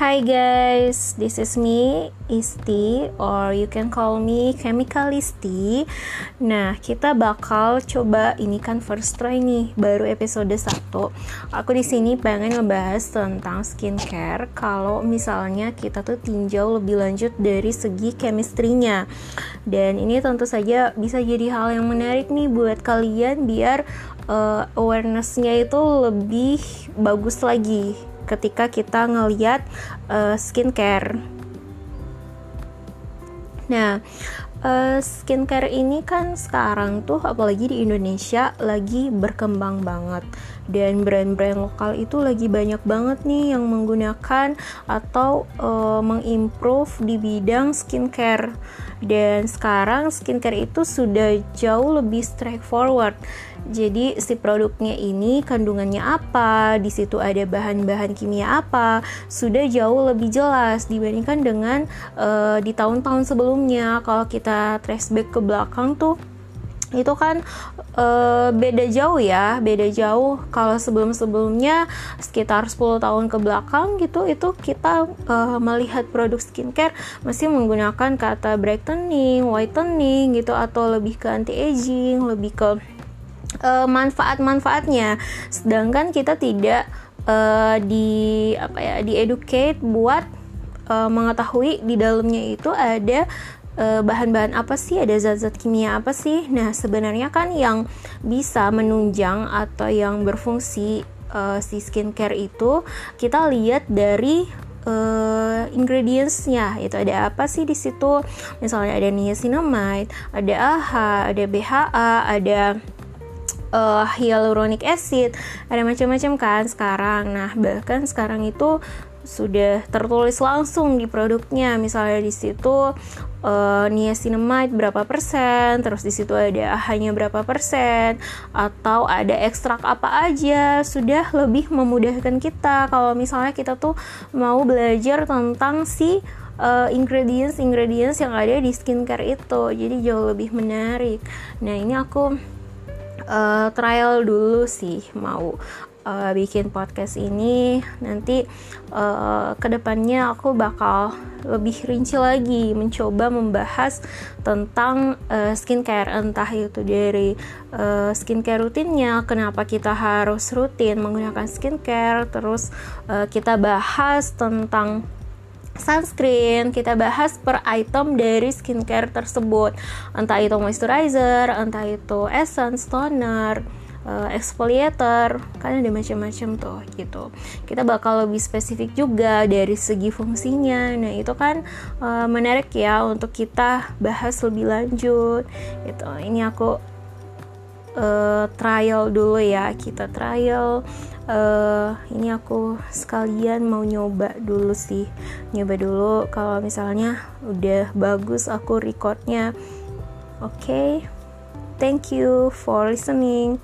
Hi guys, this is me, Isti, or you can call me Chemical Isti. Nah, kita bakal coba ini kan first try nih, baru episode 1. Aku di sini pengen ngebahas tentang skincare kalau misalnya kita tuh tinjau lebih lanjut dari segi chemistry-nya. Dan ini tentu saja bisa jadi hal yang menarik nih buat kalian biar uh, awareness-nya itu lebih bagus lagi ketika kita ngeliat uh, skincare. Nah, uh, skincare ini kan sekarang tuh apalagi di Indonesia lagi berkembang banget. Dan brand-brand lokal itu lagi banyak banget nih yang menggunakan atau uh, mengimprove di bidang skincare. Dan sekarang skincare itu sudah jauh lebih straightforward jadi si produknya ini kandungannya apa? Di situ ada bahan-bahan kimia apa? Sudah jauh lebih jelas dibandingkan dengan uh, di tahun-tahun sebelumnya. Kalau kita trace back ke belakang tuh itu kan uh, beda jauh ya. Beda jauh kalau sebelum sebelumnya sekitar 10 tahun ke belakang gitu itu kita uh, melihat produk skincare masih menggunakan kata brightening whitening gitu atau lebih ke anti aging lebih ke uh, manfaat-manfaatnya. Sedangkan kita tidak uh, di apa ya di educate buat uh, mengetahui di dalamnya itu ada bahan-bahan apa sih, ada zat-zat kimia apa sih. Nah, sebenarnya kan yang bisa menunjang atau yang berfungsi uh, si skincare itu kita lihat dari uh, ingredientsnya. Itu ada apa sih di situ? Misalnya ada niacinamide ada AHA ada BHA ada uh, hyaluronic acid. Ada macam-macam kan sekarang. Nah bahkan sekarang itu sudah tertulis langsung di produknya. Misalnya di situ uh, niacinamide berapa persen terus di situ ada hanya berapa persen atau ada ekstrak apa aja sudah lebih memudahkan kita. Kalau misalnya kita tuh mau belajar tentang si uh, ingredients ingredients yang ada di skincare itu jadi jauh lebih menarik. Nah ini aku uh, trial dulu sih mau uh, bikin podcast ini. Nanti uh, ke depannya aku bakal lebih rinci lagi mencoba membahas tentang uh, skincare. Entah itu dari uh, skincare rutinnya kenapa kita harus rutin menggunakan skincare terus uh, kita bahas tentang sunscreen kita bahas per item dari skincare tersebut. Entah itu moisturizer entah itu essence toner uh, exfoliator kan ada macam-macam tuh gitu. Kita bakal lebih spesifik juga dari segi fungsinya. Nah itu kan uh, menarik ya untuk kita bahas lebih lanjut gitu. Ini aku uh, trial dulu ya kita trial. Uh, ini aku sekalian mau nyoba dulu sih nyoba dulu kalau misalnya udah bagus aku recordnya oke okay. thank you for listening